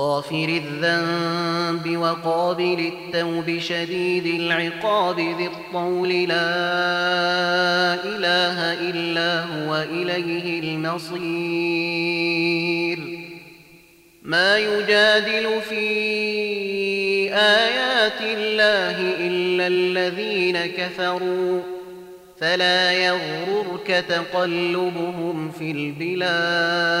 غافر الذنب وقابل التوب شديد العقاب ذي الطول لا إله إلا هو إليه المصير. ما يجادل في آيات الله إلا الذين كفروا فلا يغررك تقلبهم في البلاد.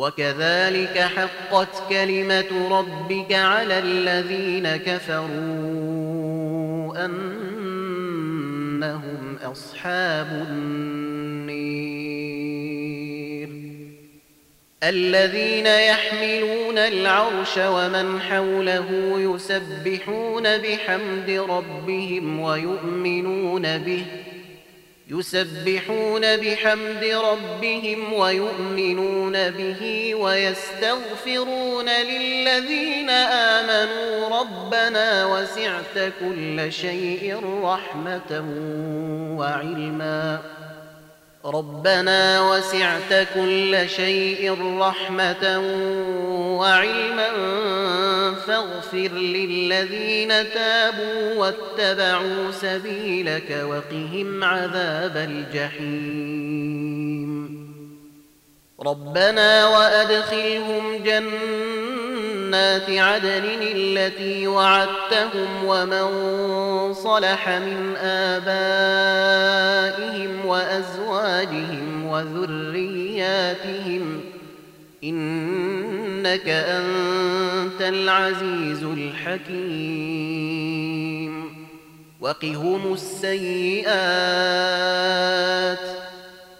وكذلك حقت كلمة ربك على الذين كفروا أنهم أصحاب النير. الذين يحملون العرش ومن حوله يسبحون بحمد ربهم ويؤمنون به يسبحون بحمد ربهم ويؤمنون به ويستغفرون للذين آمنوا ربنا وسعت كل شيء رحمة وعلما ربنا وسعت كل شيء رحمة وعلما فاغفر للذين تابوا واتبعوا سبيلك وقهم عذاب الجحيم. ربنا وأدخلهم جنات عدن التي وعدتهم ومن صلح من آبائهم وأزواجهم وذرياتهم إنك أنت العزيز الحكيم وقهم السيئات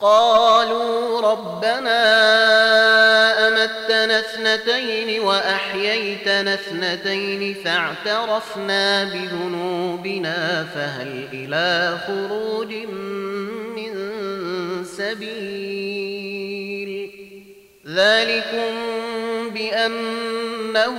قالوا ربنا أمتنا اثنتين وأحييتنا اثنتين فاعترفنا بذنوبنا فهل إلى خروج من سبيل ذلكم بأنه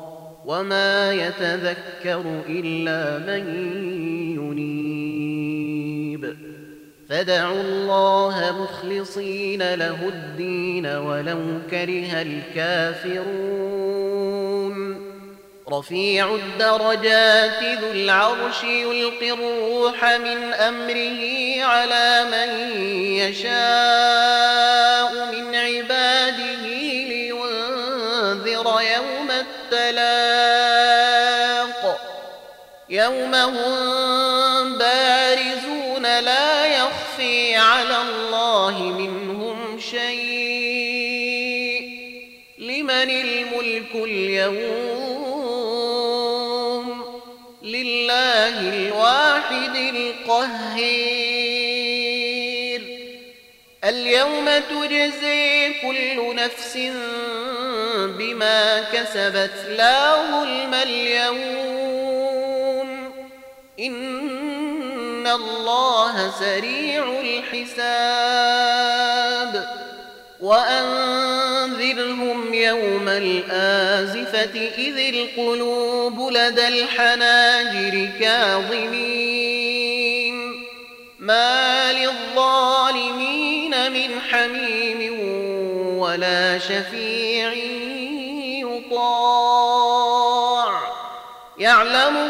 وما يتذكر إلا من ينيب فدعوا الله مخلصين له الدين ولو كره الكافرون رفيع الدرجات ذو العرش يلقي الروح من أمره على من يشاء يوم هم بارزون لا يخفي على الله منهم شيء لمن الملك اليوم لله الواحد القهير اليوم تجزي كل نفس بما كسبت لا ظلم اليوم إن الله سريع الحساب وأنذرهم يوم الآزفة إذ القلوب لدى الحناجر كاظمين ما للظالمين من حميم ولا شفيع يطاع يعلم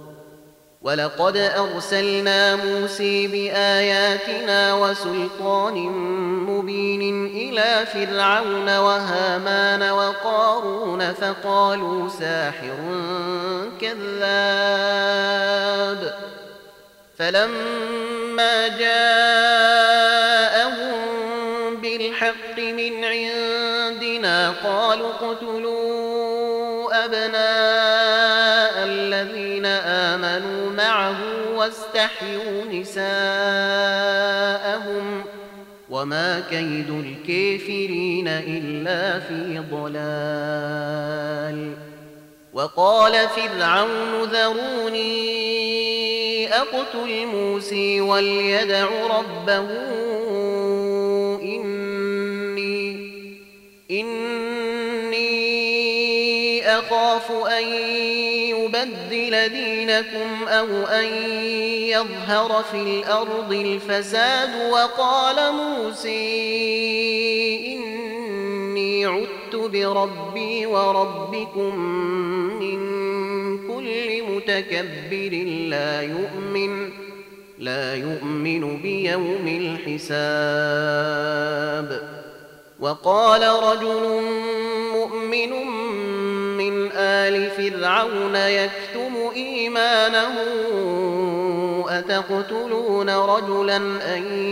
ولقد أرسلنا موسى بآياتنا وسلطان مبين إلى فرعون وهامان وقارون فقالوا ساحر كذاب فلما جاءهم بالحق من عندنا قالوا اقتلوا أبناء واستحيوا نساءهم وما كيد الكافرين إلا في ضلال. وقال فرعون ذروني أقتل موسى وليدع ربه إني إني أخاف أن يبدل دينكم أو أن يظهر في الأرض الفساد وقال موسى إني عدت بربي وربكم من كل متكبر لا يؤمن لا يؤمن بيوم الحساب. وقال رجل مؤمن من آل فرعون يكتم إيمانه أتقتلون رجلا أن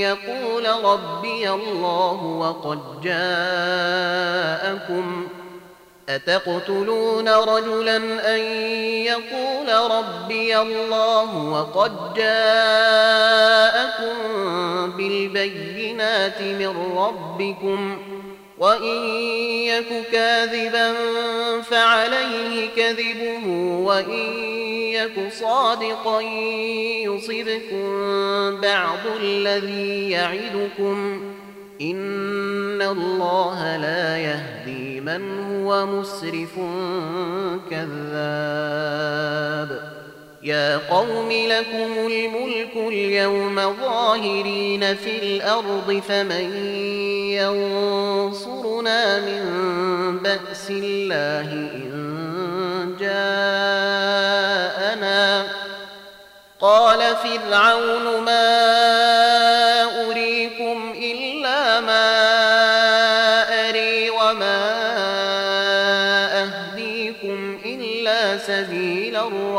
يقول ربي الله وقد جاءكم أتقتلون رجلا أن يقول ربي الله وقد جاءكم بالبينات من ربكم وإن يك كاذبا فعليه كذبه وإن يك صادقا يصبكم بعض الذي يعدكم إن الله لا يهدي من هو مسرف كذاب يا قوم لكم الملك اليوم ظاهرين في الأرض فمن ينصرنا من بأس الله إن جاءنا؟ قال فرعون ما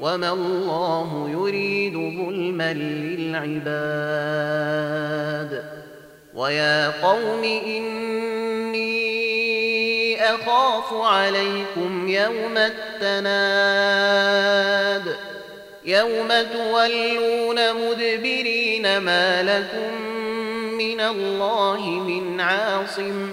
وما الله يريد ظلما للعباد ويا قوم إني أخاف عليكم يوم التناد يوم تولون مدبرين ما لكم من الله من عاصم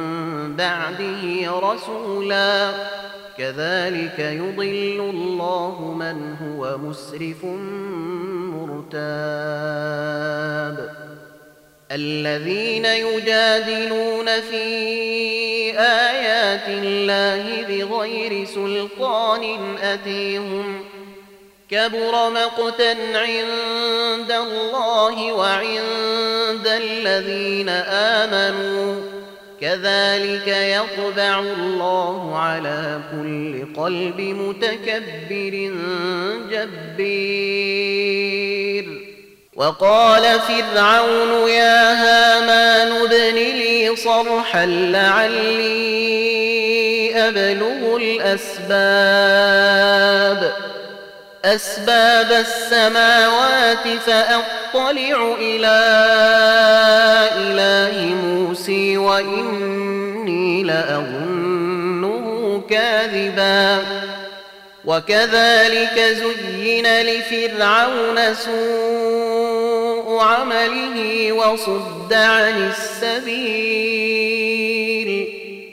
بعده رسولا كذلك يضل الله من هو مسرف مرتاب. الذين يجادلون في آيات الله بغير سلطان أتيهم كبر مقتا عند الله وعند الذين آمنوا كذلك يطبع الله على كل قلب متكبر جبير. وقال فرعون يا هامان ابن لي صرحا لعلي أبلغ الأسباب. أسباب السماوات فأطلع إلى إله موسى وإني لأظنه كاذبا. وكذلك زين لفرعون سوء عمله وصد عن السبيل.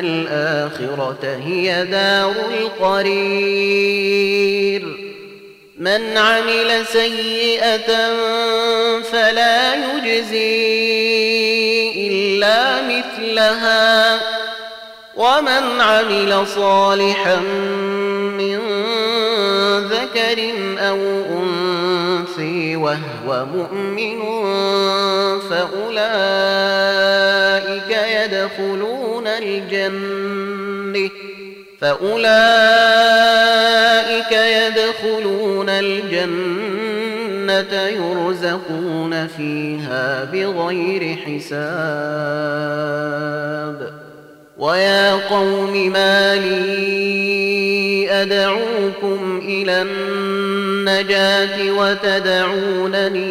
الآخرة هي دار القرير. من عمل سيئة فلا يجزي إلا مثلها. ومن عمل صالحا من ذكر أو أنثي وهو مؤمن فأولئك يدخلون الجنة فأولئك يدخلون الجنة يرزقون فيها بغير حساب. ويا قوم ما لي أدعوكم إلى النجاة وتدعونني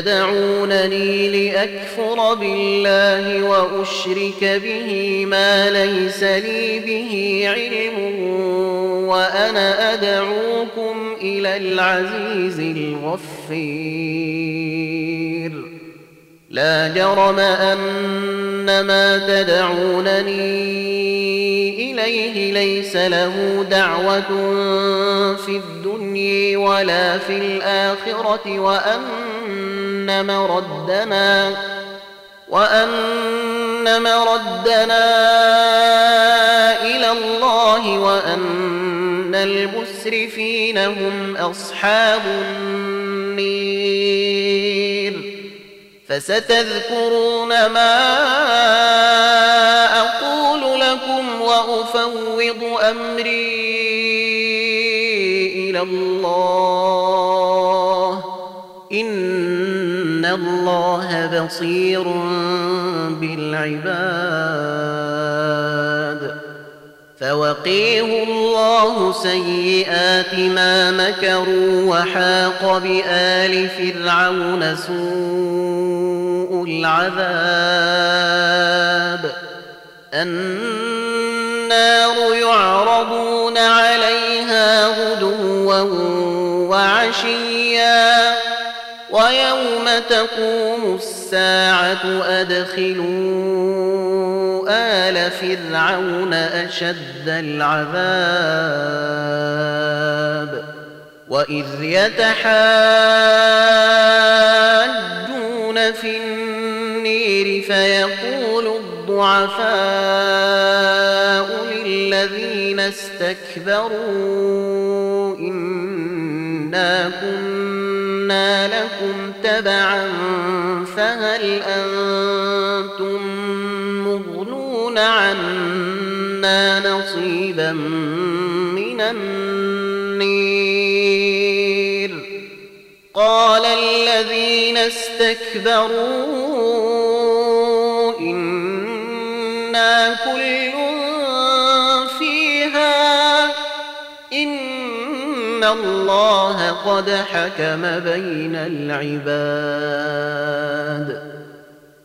تدعونني لأكفر بالله وأشرك به ما ليس لي به علم وأنا أدعوكم إلى العزيز الغفير. لا جرم أن ما تدعونني إليه ليس له دعوة في الدنيا ولا في الآخرة وأن وأن مردنا إلى الله وأن المسرفين هم أصحاب النير. فستذكرون ما أقول لكم وأفوض أمري إلى الله. الله بصير بالعباد. فوقيه الله سيئات ما مكروا وحاق بآل فرعون سوء العذاب. النار يعرضون عليها غدوا وعشيا. ويوم تقوم الساعة أدخلوا آل فرعون أشد العذاب وإذ يتحاجون في النير فيقول الضعفاء للذين استكبروا إنا كنا لكم تبعا فهل أنتم مغنون عنا نصيبا من النير؟ قال الذين استكبروا إنا كل إن الله قد حكم بين العباد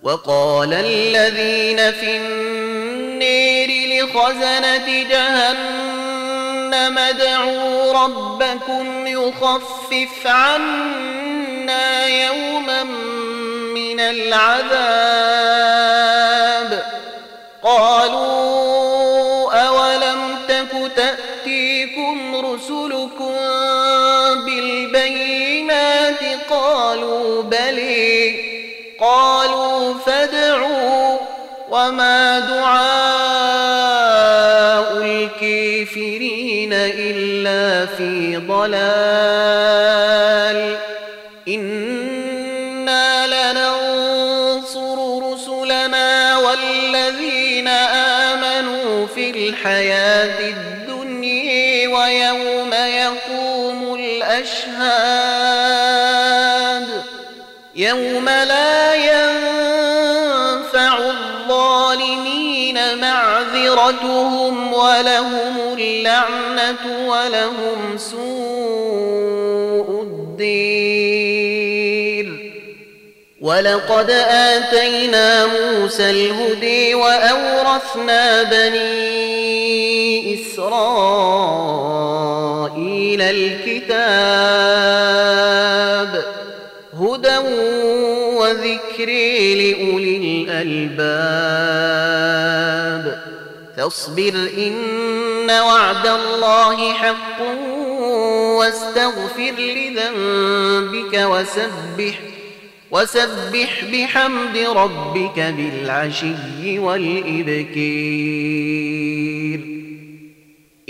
وقال الذين في النير لخزنة جهنم ادعوا ربكم يخفف عنا يوما من العذاب قالوا قالوا بلي قالوا فادعوا وما دعاء الكافرين إلا في ضلال. معذرتهم ولهم اللعنة ولهم سوء الدير. ولقد آتينا موسى الهدي وأورثنا بني إسرائيل الكتاب هدى وذكر لأولي الألباب. فاصبر إن وعد الله حق واستغفر لذنبك وسبح وسبح بحمد ربك بالعشي والإبكير.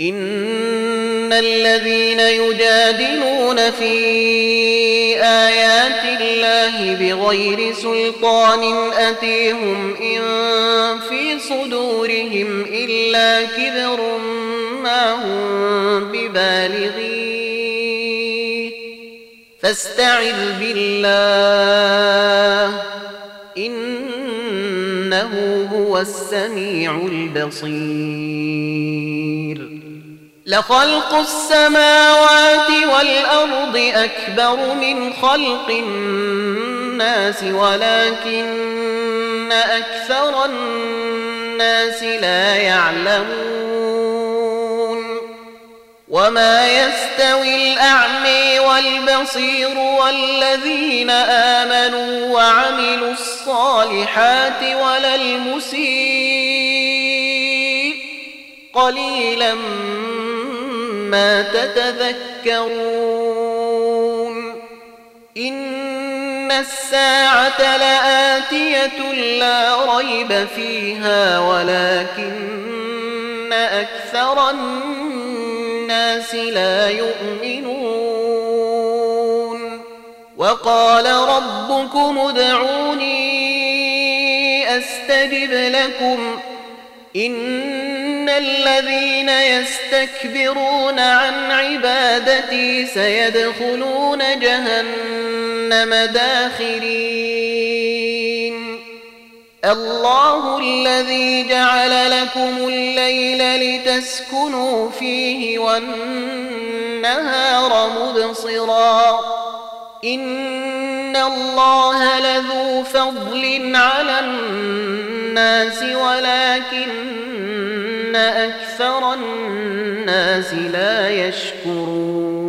إن الذين يجادلون في آيات الله بغير سلطان أتيهم إن في صدورهم إلا كبر ما هم ببالغيه. فاستعذ بالله إنه هو السميع البصير. لخلق السماوات والأرض أكبر من خلق الناس ولكن أكثر الناس لا يعلمون. وما يستوي الأعمي والبصير والذين آمنوا وعملوا الصالحات ولا المسيء قليلا تتذكرون إن الساعة لآتية لا ريب فيها ولكن أكثر الناس لا يؤمنون وقال ربكم ادعوني أستجب لكم إن الذين يستكبرون عن عبادتي سيدخلون جهنم داخرين. الله الذي جعل لكم الليل لتسكنوا فيه والنهار مبصرا. إن الله لذو فضل على الناس أكثر الناس لا يشكرون.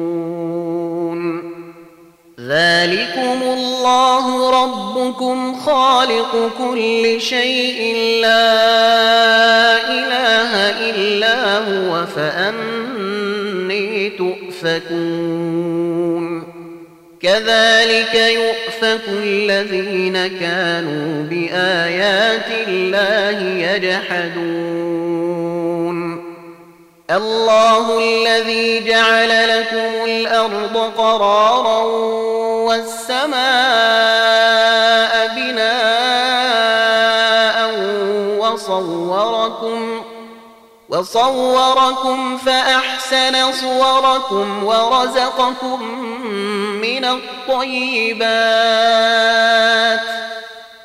ذلكم الله ربكم خالق كل شيء لا إله إلا هو فأني تؤفكون. كذلك يؤفك الذين كانوا بآيات الله يجحدون. الله الذي جعل لكم الأرض قرارا والسماء بناء وصوركم وصوركم فأحسن صوركم ورزقكم من الطيبات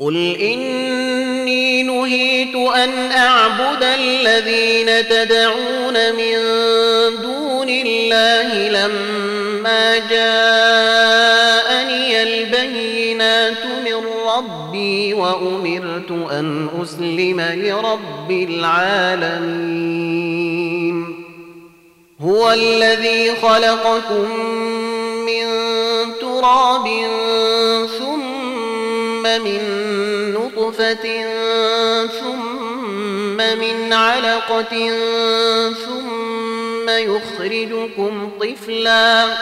قل إني نهيت أن أعبد الذين تدعون من دون الله لما جاءني البينات من ربي وأمرت أن أسلم لرب العالمين. هو الذي خلقكم من تراب من نطفة ثم من علقة ثم يخرجكم طفلا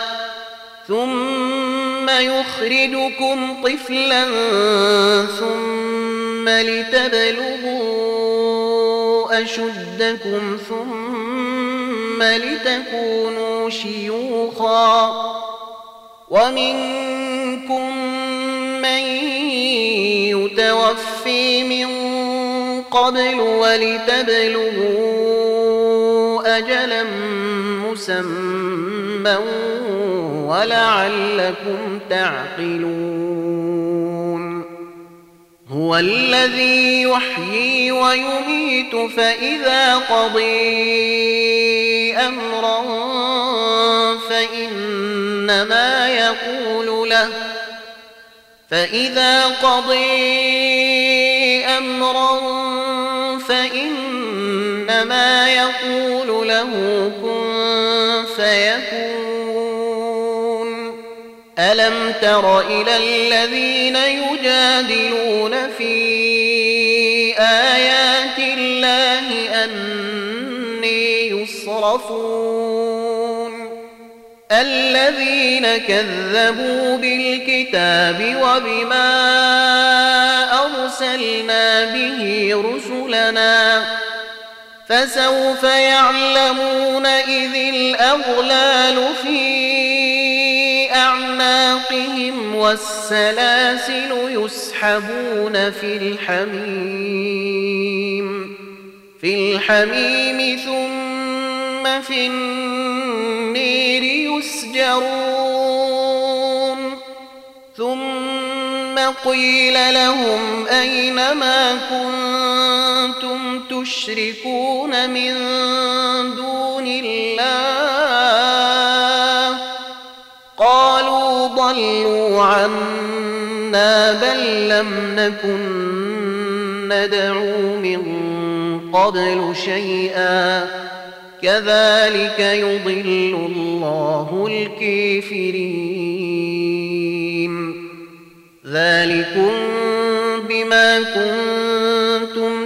ثم يخرجكم طفلا ثم لتبلغوا أشدكم ثم لتكونوا شيوخا ومنكم قبل ولتبلغوا أجلا مسمى ولعلكم تعقلون. هو الذي يحيي ويميت فإذا قضي أمرا فإنما يقول له فإذا قضي أمرا يقول له كن فيكون. ألم تر إلى الذين يجادلون في آيات الله أني يصرفون؟ الذين كذبوا بالكتاب وبما أرسلنا به رسلنا فسوف يعلمون إذ الأغلال في أعناقهم والسلاسل يسحبون في الحميم في الحميم ثم في النير يسجرون. ثم قيل لهم أين ما كنتم تشركون من دون الله. قالوا ضلوا عنا بل لم نكن ندعو من قبل شيئا. كذلك يضل الله الكافرين. ذلكم بما كنتم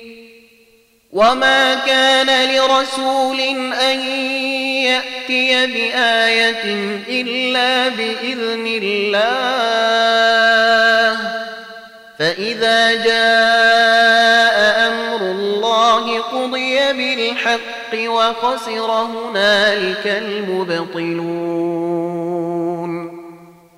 وما كان لرسول أن يأتي بآية إلا بإذن الله فإذا جاء أمر الله قضي بالحق وخسر هنالك المبطلون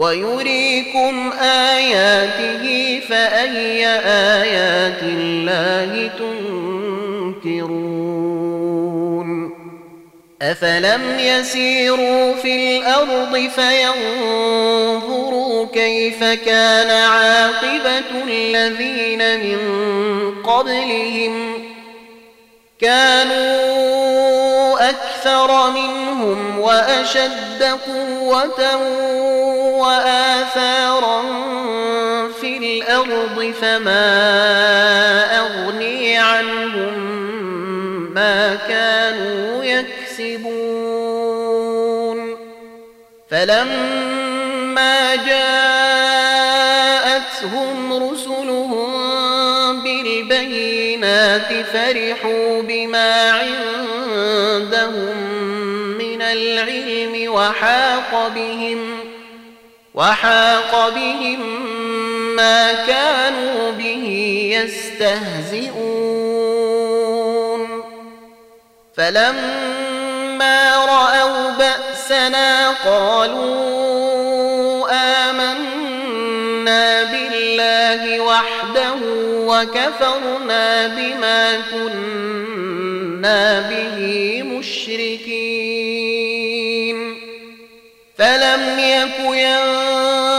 ويريكم آياته فأي آيات الله تنكرون أفلم يسيروا في الأرض فينظروا كيف كان عاقبة الذين من قبلهم كانوا أكثر منهم وأشد قوة وآثارا في الأرض فما أغني عنهم ما كانوا يكسبون. فلما جاءتهم رسلهم بالبينات فرحوا بما عندهم العلم وحاق بهم وحاق بهم ما كانوا به يستهزئون. فلما رأوا بأسنا قالوا آمنا بالله وحده وكفرنا بما كنا به مشركين. فلم يك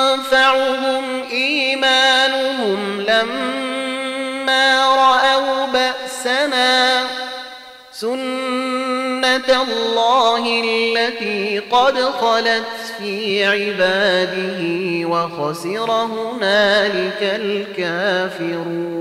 ينفعهم إيمانهم لما رأوا بأسنا سنة الله التي قد خلت في عباده وخسر هنالك الكافرون